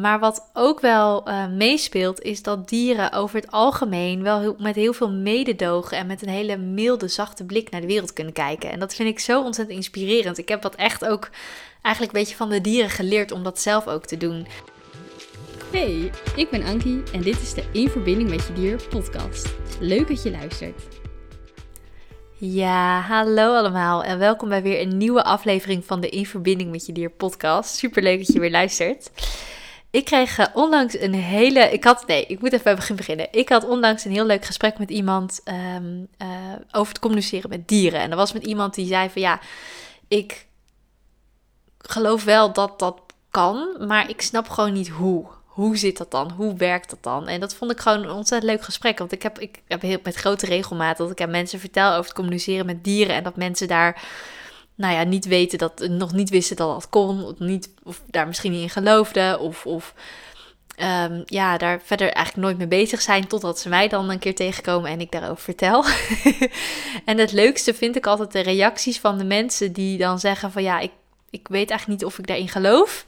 maar wat ook wel uh, meespeelt, is dat dieren over het algemeen wel heel, met heel veel mededogen en met een hele milde, zachte blik naar de wereld kunnen kijken. En dat vind ik zo ontzettend inspirerend. Ik heb dat echt ook eigenlijk een beetje van de dieren geleerd om dat zelf ook te doen. Hey, ik ben Ankie en dit is de In Verbinding met Je Dier podcast. Leuk dat je luistert. Ja, hallo allemaal en welkom bij weer een nieuwe aflevering van de In Verbinding met Je Dier podcast. Super leuk dat je weer luistert. Ik kreeg uh, onlangs een hele. Ik had. Nee, ik moet even bij begin beginnen. Ik had onlangs een heel leuk gesprek met iemand um, uh, over het communiceren met dieren. En dat was met iemand die zei van ja, ik geloof wel dat dat kan, maar ik snap gewoon niet hoe hoe zit dat dan? Hoe werkt dat dan? En dat vond ik gewoon een ontzettend leuk gesprek. Want ik heb, ik heb heel, met grote regelmaat dat ik aan mensen vertel over het communiceren met dieren. En dat mensen daar, nou ja, niet weten dat, nog niet wisten dat dat kon. Of, niet, of daar misschien niet in geloofden. Of, of um, ja, daar verder eigenlijk nooit mee bezig zijn. Totdat ze mij dan een keer tegenkomen en ik daarover vertel. en het leukste vind ik altijd de reacties van de mensen die dan zeggen van ja, ik, ik weet eigenlijk niet of ik daarin geloof.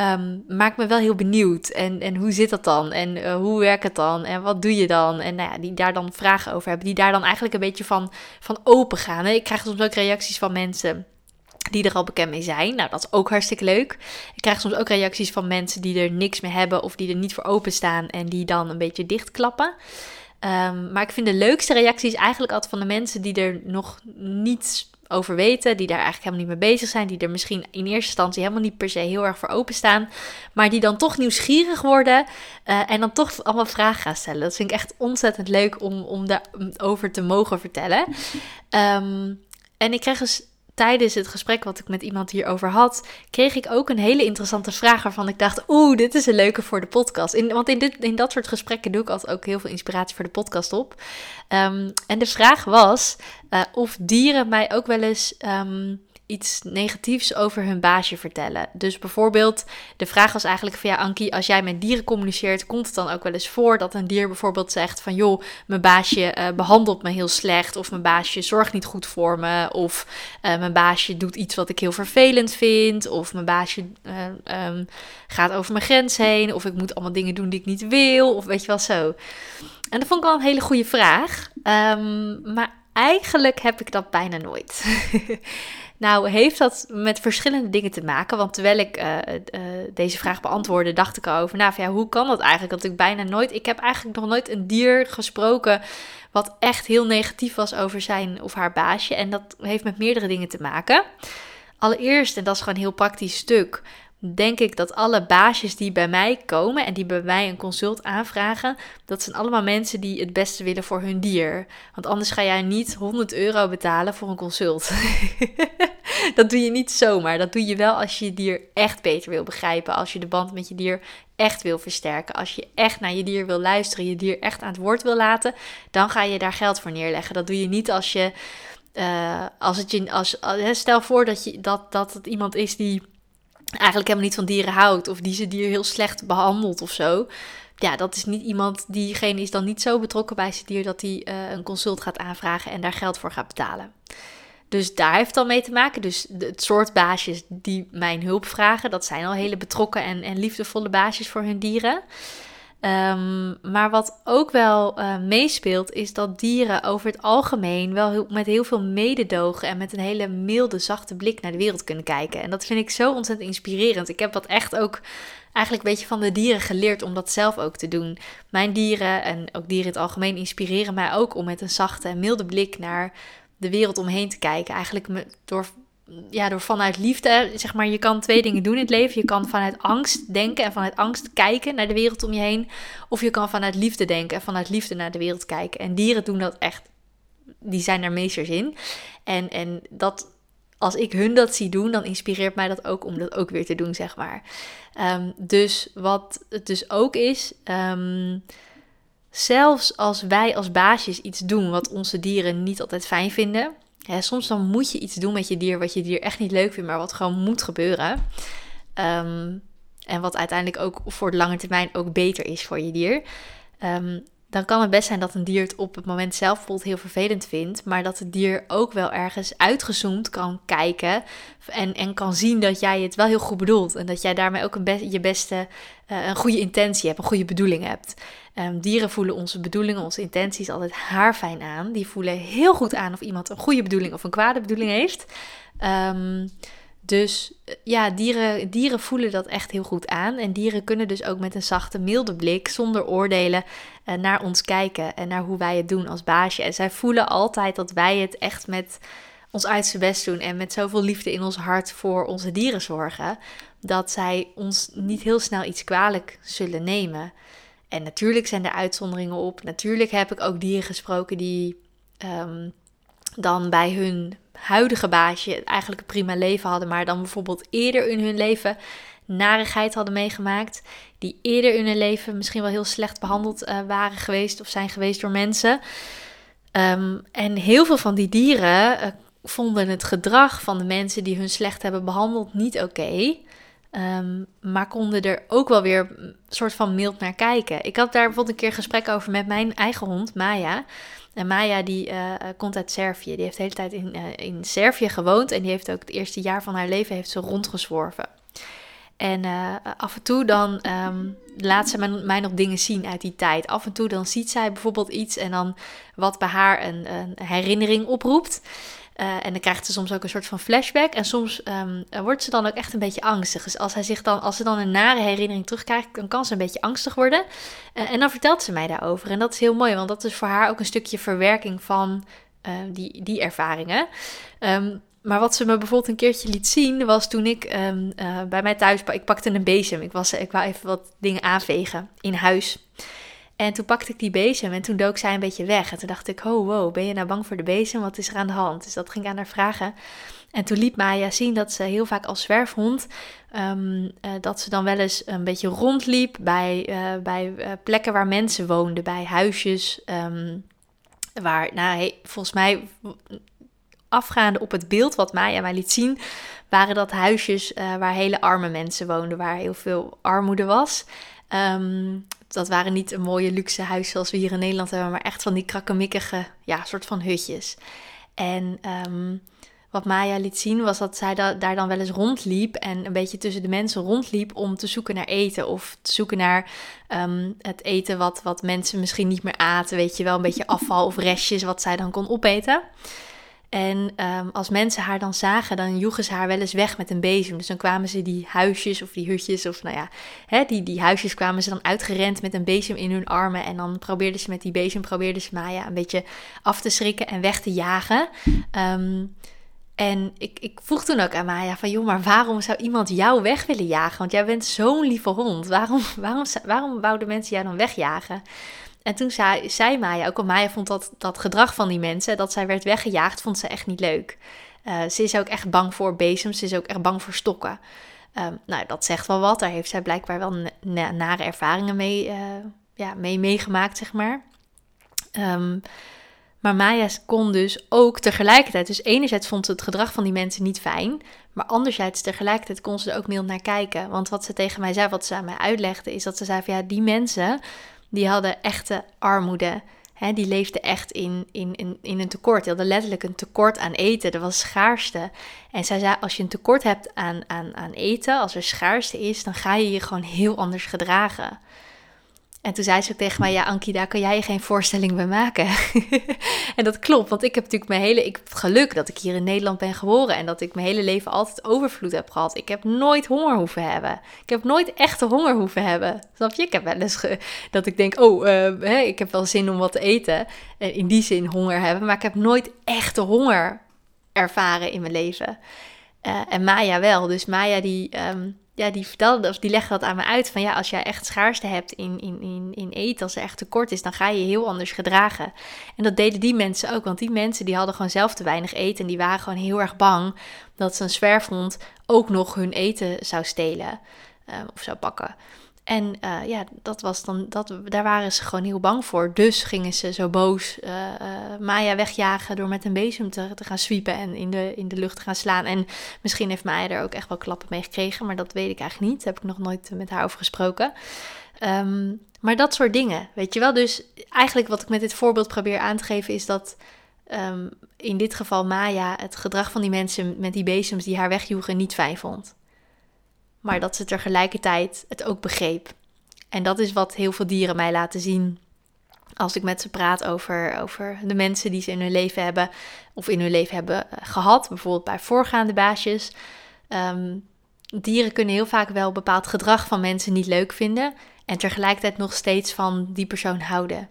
Um, maakt me wel heel benieuwd. En, en hoe zit dat dan? En uh, hoe werkt het dan? En wat doe je dan? En nou ja, die daar dan vragen over hebben. Die daar dan eigenlijk een beetje van, van open gaan. Ik krijg soms ook reacties van mensen die er al bekend mee zijn. Nou, dat is ook hartstikke leuk. Ik krijg soms ook reacties van mensen die er niks mee hebben of die er niet voor openstaan en die dan een beetje dichtklappen. Um, maar ik vind de leukste reacties eigenlijk altijd van de mensen die er nog niet over weten, die daar eigenlijk helemaal niet mee bezig zijn, die er misschien in eerste instantie helemaal niet per se heel erg voor openstaan, maar die dan toch nieuwsgierig worden uh, en dan toch allemaal vragen gaan stellen. Dat vind ik echt ontzettend leuk om, om daarover te mogen vertellen. Um, en ik krijg dus tijdens het gesprek wat ik met iemand hierover had, kreeg ik ook een hele interessante vraag waarvan ik dacht, oeh, dit is een leuke voor de podcast. Want in, dit, in dat soort gesprekken doe ik altijd ook heel veel inspiratie voor de podcast op. Um, en de vraag was uh, of dieren mij ook wel eens um, iets negatiefs over hun baasje vertellen. Dus bijvoorbeeld, de vraag was eigenlijk van ja, Ankie, als jij met dieren communiceert, komt het dan ook wel eens voor dat een dier bijvoorbeeld zegt van joh, mijn baasje uh, behandelt me heel slecht, of mijn baasje zorgt niet goed voor me, of uh, mijn baasje doet iets wat ik heel vervelend vind, of mijn baasje uh, um, gaat over mijn grens heen, of ik moet allemaal dingen doen die ik niet wil, of weet je wel zo. En dat vond ik wel een hele goede vraag, um, maar eigenlijk heb ik dat bijna nooit. Nou, heeft dat met verschillende dingen te maken? Want terwijl ik uh, uh, deze vraag beantwoordde, dacht ik over, nou ja, hoe kan dat eigenlijk? Dat ik bijna nooit, ik heb eigenlijk nog nooit een dier gesproken wat echt heel negatief was over zijn of haar baasje. En dat heeft met meerdere dingen te maken. Allereerst, en dat is gewoon een heel praktisch stuk, denk ik dat alle baasjes die bij mij komen en die bij mij een consult aanvragen, dat zijn allemaal mensen die het beste willen voor hun dier. Want anders ga jij niet 100 euro betalen voor een consult. dat doe je niet zomaar. Dat doe je wel als je je dier echt beter wil begrijpen. Als je de band met je dier echt wil versterken. Als je echt naar je dier wil luisteren, je dier echt aan het woord wil laten, dan ga je daar geld voor neerleggen. Dat doe je niet als je. Uh, als het je als, stel voor dat, je, dat, dat het iemand is die eigenlijk helemaal niet van dieren houdt of die ze dier heel slecht behandelt of zo. Ja, dat is niet iemand, diegene is dan niet zo betrokken bij zijn dier dat hij uh, een consult gaat aanvragen en daar geld voor gaat betalen. Dus daar heeft het mee te maken. Dus het soort baasjes die mijn hulp vragen, dat zijn al hele betrokken en, en liefdevolle baasjes voor hun dieren. Um, maar wat ook wel uh, meespeelt, is dat dieren over het algemeen wel met heel veel mededogen en met een hele milde, zachte blik naar de wereld kunnen kijken. En dat vind ik zo ontzettend inspirerend. Ik heb dat echt ook eigenlijk een beetje van de dieren geleerd om dat zelf ook te doen. Mijn dieren en ook dieren in het algemeen inspireren mij ook om met een zachte en milde blik naar de wereld omheen te kijken. Eigenlijk door ja, door vanuit liefde, zeg maar, je kan twee dingen doen in het leven. Je kan vanuit angst denken en vanuit angst kijken naar de wereld om je heen. Of je kan vanuit liefde denken en vanuit liefde naar de wereld kijken. En dieren doen dat echt, die zijn daar meesters in. En, en dat, als ik hun dat zie doen, dan inspireert mij dat ook om dat ook weer te doen, zeg maar. Um, dus wat het dus ook is, um, zelfs als wij als baasjes iets doen wat onze dieren niet altijd fijn vinden ja, soms dan moet je iets doen met je dier wat je dier echt niet leuk vindt, maar wat gewoon moet gebeuren. Um, en wat uiteindelijk ook voor de lange termijn ook beter is voor je dier. Um, dan kan het best zijn dat een dier het op het moment zelf bijvoorbeeld heel vervelend vindt, maar dat het dier ook wel ergens uitgezoomd kan kijken en, en kan zien dat jij het wel heel goed bedoelt en dat jij daarmee ook een je beste, uh, een goede intentie hebt, een goede bedoeling hebt. Um, dieren voelen onze bedoelingen, onze intenties altijd haarfijn aan. Die voelen heel goed aan of iemand een goede bedoeling of een kwade bedoeling heeft. Um, dus eh, ja, dieren, dieren voelen dat echt heel goed aan. En dieren kunnen dus ook met een zachte, milde blik, zonder oordelen, uh, naar ons kijken en naar hoe wij het doen als baasje. En zij voelen altijd dat wij het echt met ons uiterste best doen en met zoveel liefde in ons hart voor onze dieren zorgen, dat zij ons niet heel snel iets kwalijk zullen nemen. En natuurlijk zijn er uitzonderingen op. Natuurlijk heb ik ook dieren gesproken die um, dan bij hun huidige baasje eigenlijk een prima leven hadden, maar dan bijvoorbeeld eerder in hun leven narigheid hadden meegemaakt, die eerder in hun leven misschien wel heel slecht behandeld uh, waren geweest of zijn geweest door mensen. Um, en heel veel van die dieren uh, vonden het gedrag van de mensen die hun slecht hebben behandeld niet oké. Um, maar konden er ook wel weer een soort van mild naar kijken. Ik had daar bijvoorbeeld een keer gesprek over met mijn eigen hond, Maya. En Maya die uh, komt uit Servië. Die heeft de hele tijd in, uh, in Servië gewoond. En die heeft ook het eerste jaar van haar leven heeft ze rondgezworven. En af en toe dan um, laat ze mij nog dingen zien uit die tijd. Af en toe dan ziet zij bijvoorbeeld iets en dan wat bij haar een, een herinnering oproept. Uh, en dan krijgt ze soms ook een soort van flashback. En soms um, wordt ze dan ook echt een beetje angstig. Dus als, hij zich dan, als ze dan een nare herinnering terugkrijgt, dan kan ze een beetje angstig worden. Uh, en dan vertelt ze mij daarover. En dat is heel mooi, want dat is voor haar ook een stukje verwerking van uh, die, die ervaringen. Um, maar wat ze me bijvoorbeeld een keertje liet zien, was toen ik bij mij thuis, ik pakte een bezem. Ik, was, ik wou even wat dingen aanvegen in huis. En toen pakte ik die bezem en toen dook zij een beetje weg. En toen dacht ik, oh wow, ben je nou bang voor de bezem? Wat is er aan de hand? Dus dat ging ik aan haar vragen. En toen liet Maya zien dat ze heel vaak als zwerfhond, um, dat ze dan wel eens een beetje rondliep bij, uh, bij uh, plekken waar mensen woonden, bij huisjes. Um, waar, nou, volgens mij, afgaande op het beeld wat Maya mij liet zien, waren dat huisjes waar hele arme mensen woonden, waar heel veel armoede was. Um, dat waren niet een mooie luxe huis zoals we hier in Nederland hebben, maar echt van die krakkemikkige, ja, soort van hutjes. En um, wat Maya liet zien was dat zij da daar dan wel eens rondliep en een beetje tussen de mensen rondliep om te zoeken naar eten of te zoeken naar um, het eten wat, wat mensen misschien niet meer aten, weet je wel, een beetje afval of restjes wat zij dan kon opeten. En um, als mensen haar dan zagen, dan joegen ze haar wel eens weg met een bezem. Dus dan kwamen ze die huisjes of die hutjes, of nou ja, hè, die, die huisjes kwamen ze dan uitgerend met een bezem in hun armen. En dan probeerden ze met die bezem, probeerden ze Maya een beetje af te schrikken en weg te jagen. Um, en ik, ik vroeg toen ook aan Maya van, joh, maar waarom zou iemand jou weg willen jagen? Want jij bent zo'n lieve hond. Waarom, waarom, waarom wouden mensen jou dan wegjagen? En toen zei, zei Maya, ook al Maya vond dat, dat gedrag van die mensen, dat zij werd weggejaagd, vond ze echt niet leuk. Uh, ze is ook echt bang voor bezems, ze is ook echt bang voor stokken. Um, nou, dat zegt wel wat. Daar heeft zij blijkbaar wel nare ervaringen mee, uh, ja, mee meegemaakt, zeg maar. Um, maar Maya kon dus ook tegelijkertijd, dus enerzijds vond ze het gedrag van die mensen niet fijn, maar anderzijds tegelijkertijd kon ze er ook mild naar kijken. Want wat ze tegen mij zei, wat ze aan mij uitlegde, is dat ze zei van ja, die mensen, die hadden echte armoede. Die leefden echt in, in, in, in een tekort. Die hadden letterlijk een tekort aan eten. Er was schaarste. En zij zei, als je een tekort hebt aan, aan, aan eten, als er schaarste is, dan ga je je gewoon heel anders gedragen. En toen zei ze ook tegen mij, ja Ankie, daar kan jij je geen voorstelling bij maken. en dat klopt, want ik heb natuurlijk mijn hele, ik heb geluk dat ik hier in Nederland ben geboren en dat ik mijn hele leven altijd overvloed heb gehad. Ik heb nooit honger hoeven hebben. Ik heb nooit echte honger hoeven hebben. Snap je? Ik heb wel eens dat ik denk, oh, hè, ik heb wel zin om wat te eten. En in die zin honger hebben, maar ik heb nooit echte honger ervaren in mijn leven. Uh, en Maya wel. Dus Maya die... Um, ja, die vertelde, of die legde dat aan me uit. Van ja, als jij echt schaarste hebt in, in, in, in eten, als er echt tekort is, dan ga je heel anders gedragen. En dat deden die mensen ook, want die mensen die hadden gewoon zelf te weinig eten. En die waren gewoon heel erg bang dat een zwerfhond ook nog hun eten zou stelen um, of zou pakken. En uh, ja, dat was dan, dat, daar waren ze gewoon heel bang voor. Dus gingen ze zo boos uh, uh, Maya wegjagen door met een bezem te, te, gaan sweepen en in de, in de lucht te gaan slaan. En misschien heeft Maya er ook echt wel klappen mee gekregen, maar dat weet ik eigenlijk niet. Daar heb ik nog nooit met haar over gesproken. Um, maar dat soort dingen, weet je wel. Dus eigenlijk wat ik met dit voorbeeld probeer aan te geven is dat um, in dit geval Maya het gedrag van die mensen met die bezems die haar wegjoegen niet fijn vond maar dat ze tegelijkertijd het ook begreep. En dat is wat heel veel dieren mij laten zien als ik met ze praat over, over de mensen die ze in hun leven hebben of in hun leven hebben eh, gehad, bijvoorbeeld bij voorgaande baasjes. Um, dieren kunnen heel vaak wel bepaald gedrag van mensen niet leuk vinden en tegelijkertijd nog steeds van die persoon houden.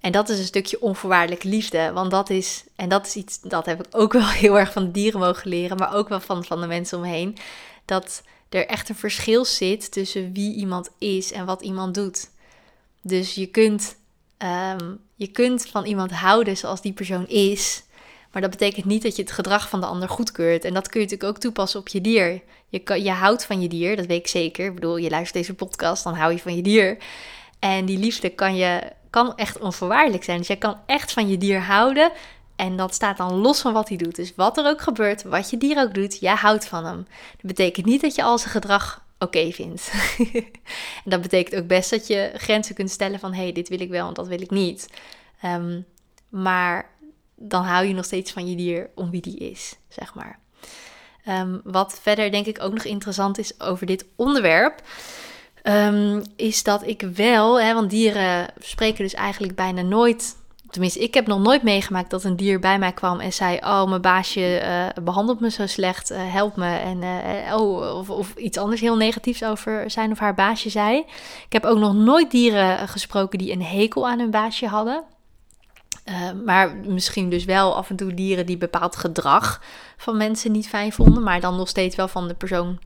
En dat is een stukje onvoorwaardelijke liefde, want dat is, en dat is iets, dat heb ik ook wel heel erg van de dieren mogen leren, maar ook wel van, van de mensen omheen, dat er echt een verschil zit tussen wie iemand is en wat iemand doet. Dus je kunt, ehm, je kunt van iemand houden zoals die persoon is. Maar dat betekent niet dat je het gedrag van de ander goedkeurt. En dat kun je natuurlijk ook toepassen op je dier. Je, je houdt van je dier, dat weet ik zeker. Ik bedoel, je luistert deze podcast, dan hou je van je dier. En die liefde kan, je, kan echt onvoorwaardelijk zijn. Dus jij kan echt van je dier houden. En dat staat dan los van wat hij doet. Dus wat er ook gebeurt, wat je dier ook doet, jij houdt van hem. Dat betekent niet dat je al zijn gedrag oké vindt. en dat betekent ook best dat je grenzen kunt stellen van... hé, hey, dit wil ik wel en dat wil ik niet. Um, maar dan hou je nog steeds van je dier om wie die is, zeg maar. Um, wat verder denk ik ook nog interessant is over dit onderwerp... Um, is dat ik wel, hè, want dieren spreken dus eigenlijk bijna nooit Tenminste, ik heb nog nooit meegemaakt dat een dier bij mij kwam en zei: Oh, mijn baasje uh, behandelt me zo slecht, uh, help me. En uh, oh, of, of, iets anders heel negatiefs over zijn of haar baasje zei. Ik heb ook nog nooit dieren gesproken die een hekel aan hun baasje hadden. maar misschien dus wel af en toe dieren die bepaald gedrag van mensen niet fijn vonden, maar dan nog steeds wel van de persoon.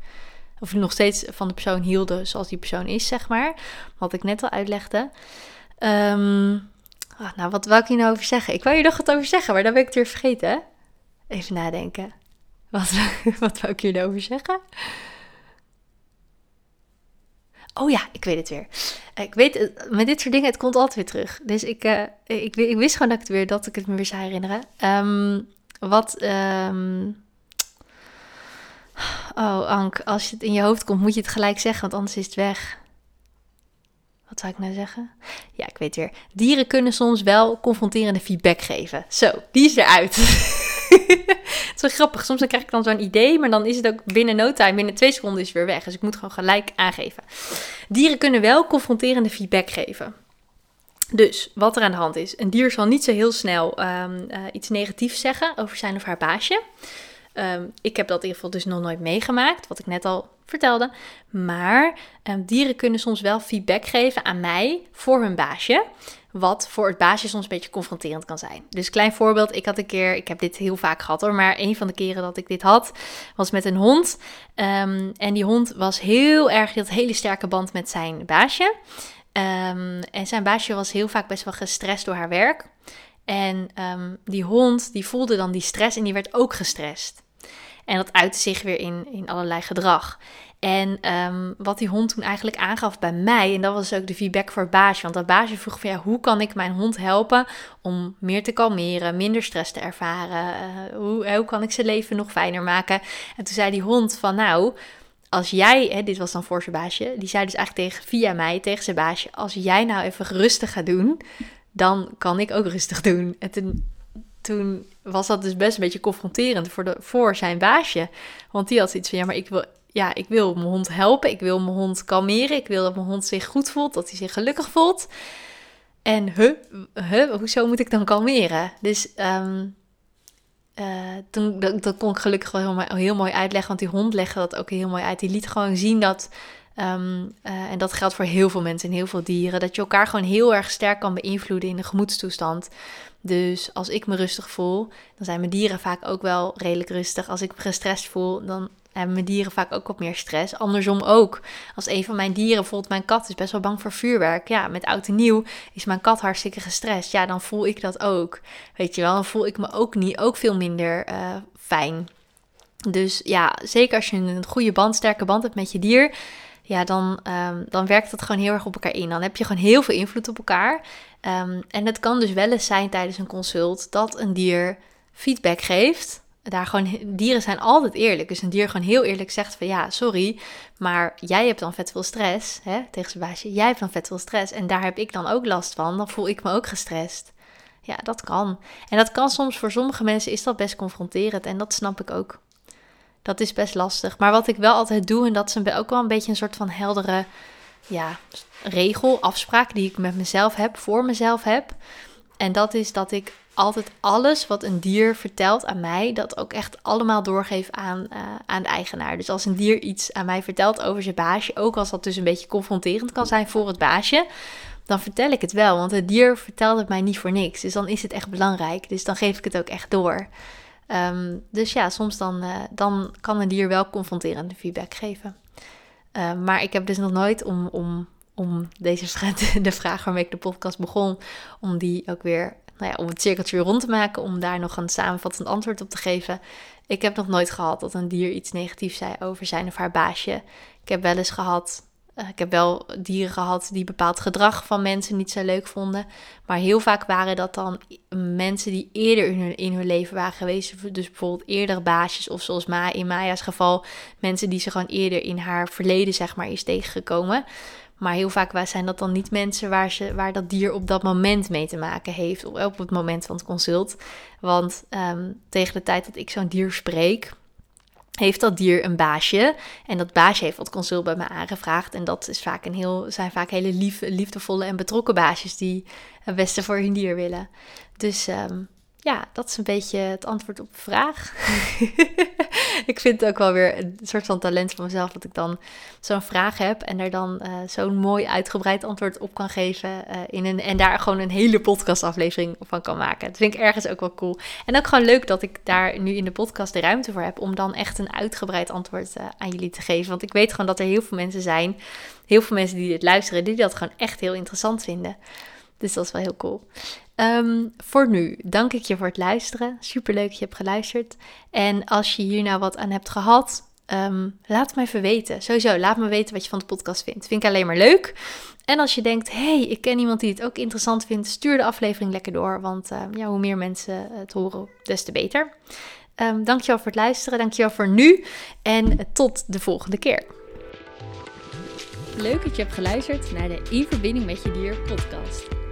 Of nog steeds van de persoon hielden zoals die persoon is, zeg maar. Wat ik net al uitlegde. Um, Oh, nou, wat wou ik hier nou over zeggen? Ik wou hier nog wat over zeggen, maar dan ben ik het weer vergeten. Even nadenken. Wat, wat wou ik hier nou over zeggen? Oh ja, ik weet het weer. Ik weet, met dit soort dingen, het komt altijd weer terug. Dus ik, uh, ik, ik, wist gewoon dat ik het weer, dat ik het me weer zou herinneren. Um, wat, um... oh Ank, als het in je hoofd komt, moet je het gelijk zeggen, want anders is het weg. Wat zou ik nou zeggen? Ja, ik weet weer. Dieren kunnen soms wel confronterende feedback geven. Zo, die is eruit. het is wel grappig. Soms dan krijg ik dan zo'n idee, maar dan is het ook binnen no time, binnen twee seconden is het weer weg. Dus ik moet gewoon gelijk aangeven. Dieren kunnen wel confronterende feedback geven. Dus wat er aan de hand is: een dier zal niet zo heel snel um, uh, iets negatiefs zeggen over zijn of haar baasje. Um, ik heb dat in ieder geval dus nog nooit meegemaakt, wat ik net al vertelde. Maar um, dieren kunnen soms wel feedback geven aan mij voor hun baasje. Wat voor het baasje soms een beetje confronterend kan zijn. Dus klein voorbeeld, ik had een keer, ik heb dit heel vaak gehad hoor, maar een van de keren dat ik dit had, was met een hond. Um, en die hond was heel erg, een hele sterke band met zijn baasje. En zijn baasje was heel vaak best wel gestrest door haar werk. En die hond, die voelde dan die stress en die werd ook gestrest. En dat uitte zich weer in, in allerlei gedrag. En um, wat die hond toen eigenlijk aangaf bij mij, en dat was ook de feedback voor baasje. Want dat baasje vroeg van ja, hoe kan ik mijn hond helpen om meer te kalmeren, minder stress te ervaren? Uh, hoe, hoe kan ik zijn leven nog fijner maken? En toen zei die hond van nou, als jij, hè, dit was dan voor zijn baasje, die zei dus eigenlijk tegen, via mij tegen zijn baasje, als jij nou even rustig gaat doen, dan kan ik ook rustig doen. En toen, toen was dat dus best een beetje confronterend voor, de, voor zijn baasje. Want die had zoiets van, ja, maar ik wil, ja, ik wil mijn hond helpen. Ik wil mijn hond kalmeren. Ik wil dat mijn hond zich goed voelt, dat hij zich gelukkig voelt. En hoezo moet ik dan kalmeren? Dus um, uh, toen, dat, dat, kon ik gelukkig wel heel, heel mooi uitleggen. Want die hond legde dat ook heel mooi uit. Die liet gewoon zien dat Um, uh, en dat geldt voor heel veel mensen en heel veel dieren. Dat je elkaar gewoon heel erg sterk kan beïnvloeden in de gemoedstoestand. Dus als ik me rustig voel, dan zijn mijn dieren vaak ook wel redelijk rustig. Als ik me gestrest voel, dan hebben mijn dieren vaak ook wat meer stress. Andersom ook. Als een van mijn dieren, bijvoorbeeld mijn kat, is best wel bang voor vuurwerk. Ja, met oud en nieuw is mijn kat hartstikke gestrest. Ja, dan voel ik dat ook. Weet je wel, dan voel ik me ook niet, ook veel minder uh, fijn. Dus ja, zeker als je een goede band, sterke band hebt met je dier ja, dan, ehm, dan werkt dat gewoon heel erg op elkaar in. Dan heb je gewoon heel veel invloed op elkaar. Ehm, en het kan dus wel eens zijn tijdens een consult dat een dier feedback geeft. Daar gewoon, dieren zijn altijd eerlijk. Dus een dier gewoon heel eerlijk zegt van ja, sorry, maar jij hebt dan vet veel stress. Hè, tegen zijn baasje, jij hebt dan vet veel stress. En daar heb ik dan ook last van. Dan voel ik me ook gestrest. Ja, dat kan. En dat kan soms voor sommige mensen is dat best confronterend. En dat snap ik ook. Dat is best lastig. Maar wat ik wel altijd doe, en dat is ook wel een beetje een soort van heldere ja, regel, afspraak die ik met mezelf heb, voor mezelf heb. En dat is dat ik altijd alles wat een dier vertelt aan mij, dat ook echt allemaal doorgeef aan, uh, aan de eigenaar. Dus als een dier iets aan mij vertelt over zijn baasje, ook als dat dus een beetje confronterend kan zijn voor het baasje, dan vertel ik het wel. Want het dier vertelt het mij niet voor niks. Dus dan is het echt belangrijk. Dus dan geef ik het ook echt door. Ehm, dus ja, soms dan, uh, dan kan een dier wel confronterende feedback geven. Ehm, maar ik heb dus nog nooit om, om, om deze de vraag waarmee ik de podcast begon, om die ook weer, nou ja, om het cirkeltje weer rond te maken, om daar nog een samenvattend antwoord op te geven. Ik heb nog nooit gehad dat een dier iets negatiefs zei over zijn of haar baasje. Ik heb wel eens gehad eh, ik heb wel dieren gehad die bepaald gedrag van mensen niet zo leuk vonden. Maar heel vaak waren dat dan mensen die eerder in hun, leven waren geweest. Dus bijvoorbeeld eerder baasjes of zoals Ma, in Maya's geval mensen die ze gewoon eerder in haar verleden zeg maar is tegengekomen. Maar heel vaak zijn dat dan niet mensen waar, ze, waar dat dier op dat moment mee te maken heeft. Of op het moment van het consult. Want um, tegen de tijd dat ik zo'n dier spreek, heeft dat dier een baasje. En dat baasje heeft wat consult bij me aangevraagd. En dat is vaak een heel, zijn vaak hele lief, liefdevolle en betrokken baasjes die het beste voor hun dier willen. Dus um, ja, dat is een beetje het antwoord op de vraag. ik vind het ook wel weer een soort van talent van mezelf dat ik dan zo'n vraag heb en er dan uh, zo'n mooi uitgebreid antwoord op kan geven. Uh, in een, en daar gewoon een hele podcastaflevering van kan maken. Dat vind ik ergens ook wel cool. En ook gewoon leuk dat ik daar nu in de podcast de ruimte voor heb om dan echt een uitgebreid antwoord uh, aan jullie te geven. Want ik weet gewoon dat er heel veel mensen zijn, heel veel mensen die dit luisteren, die dat gewoon echt heel interessant vinden. Dus dat is wel heel cool. Um, voor nu dank ik je voor het luisteren. Super leuk dat je hebt geluisterd. En als je hier nou wat aan hebt gehad, um, laat me even weten. Sowieso, laat me weten wat je van de podcast vindt. Vind ik alleen maar leuk. En als je denkt, hey, ik ken iemand die het ook interessant vindt, stuur de aflevering lekker door. Want uh, ja, hoe meer mensen het horen, des te beter. Um, dankjewel voor het luisteren. Dankjewel voor nu. En tot de volgende keer. Leuk dat je hebt geluisterd naar de In Verbinding met Je Dier podcast.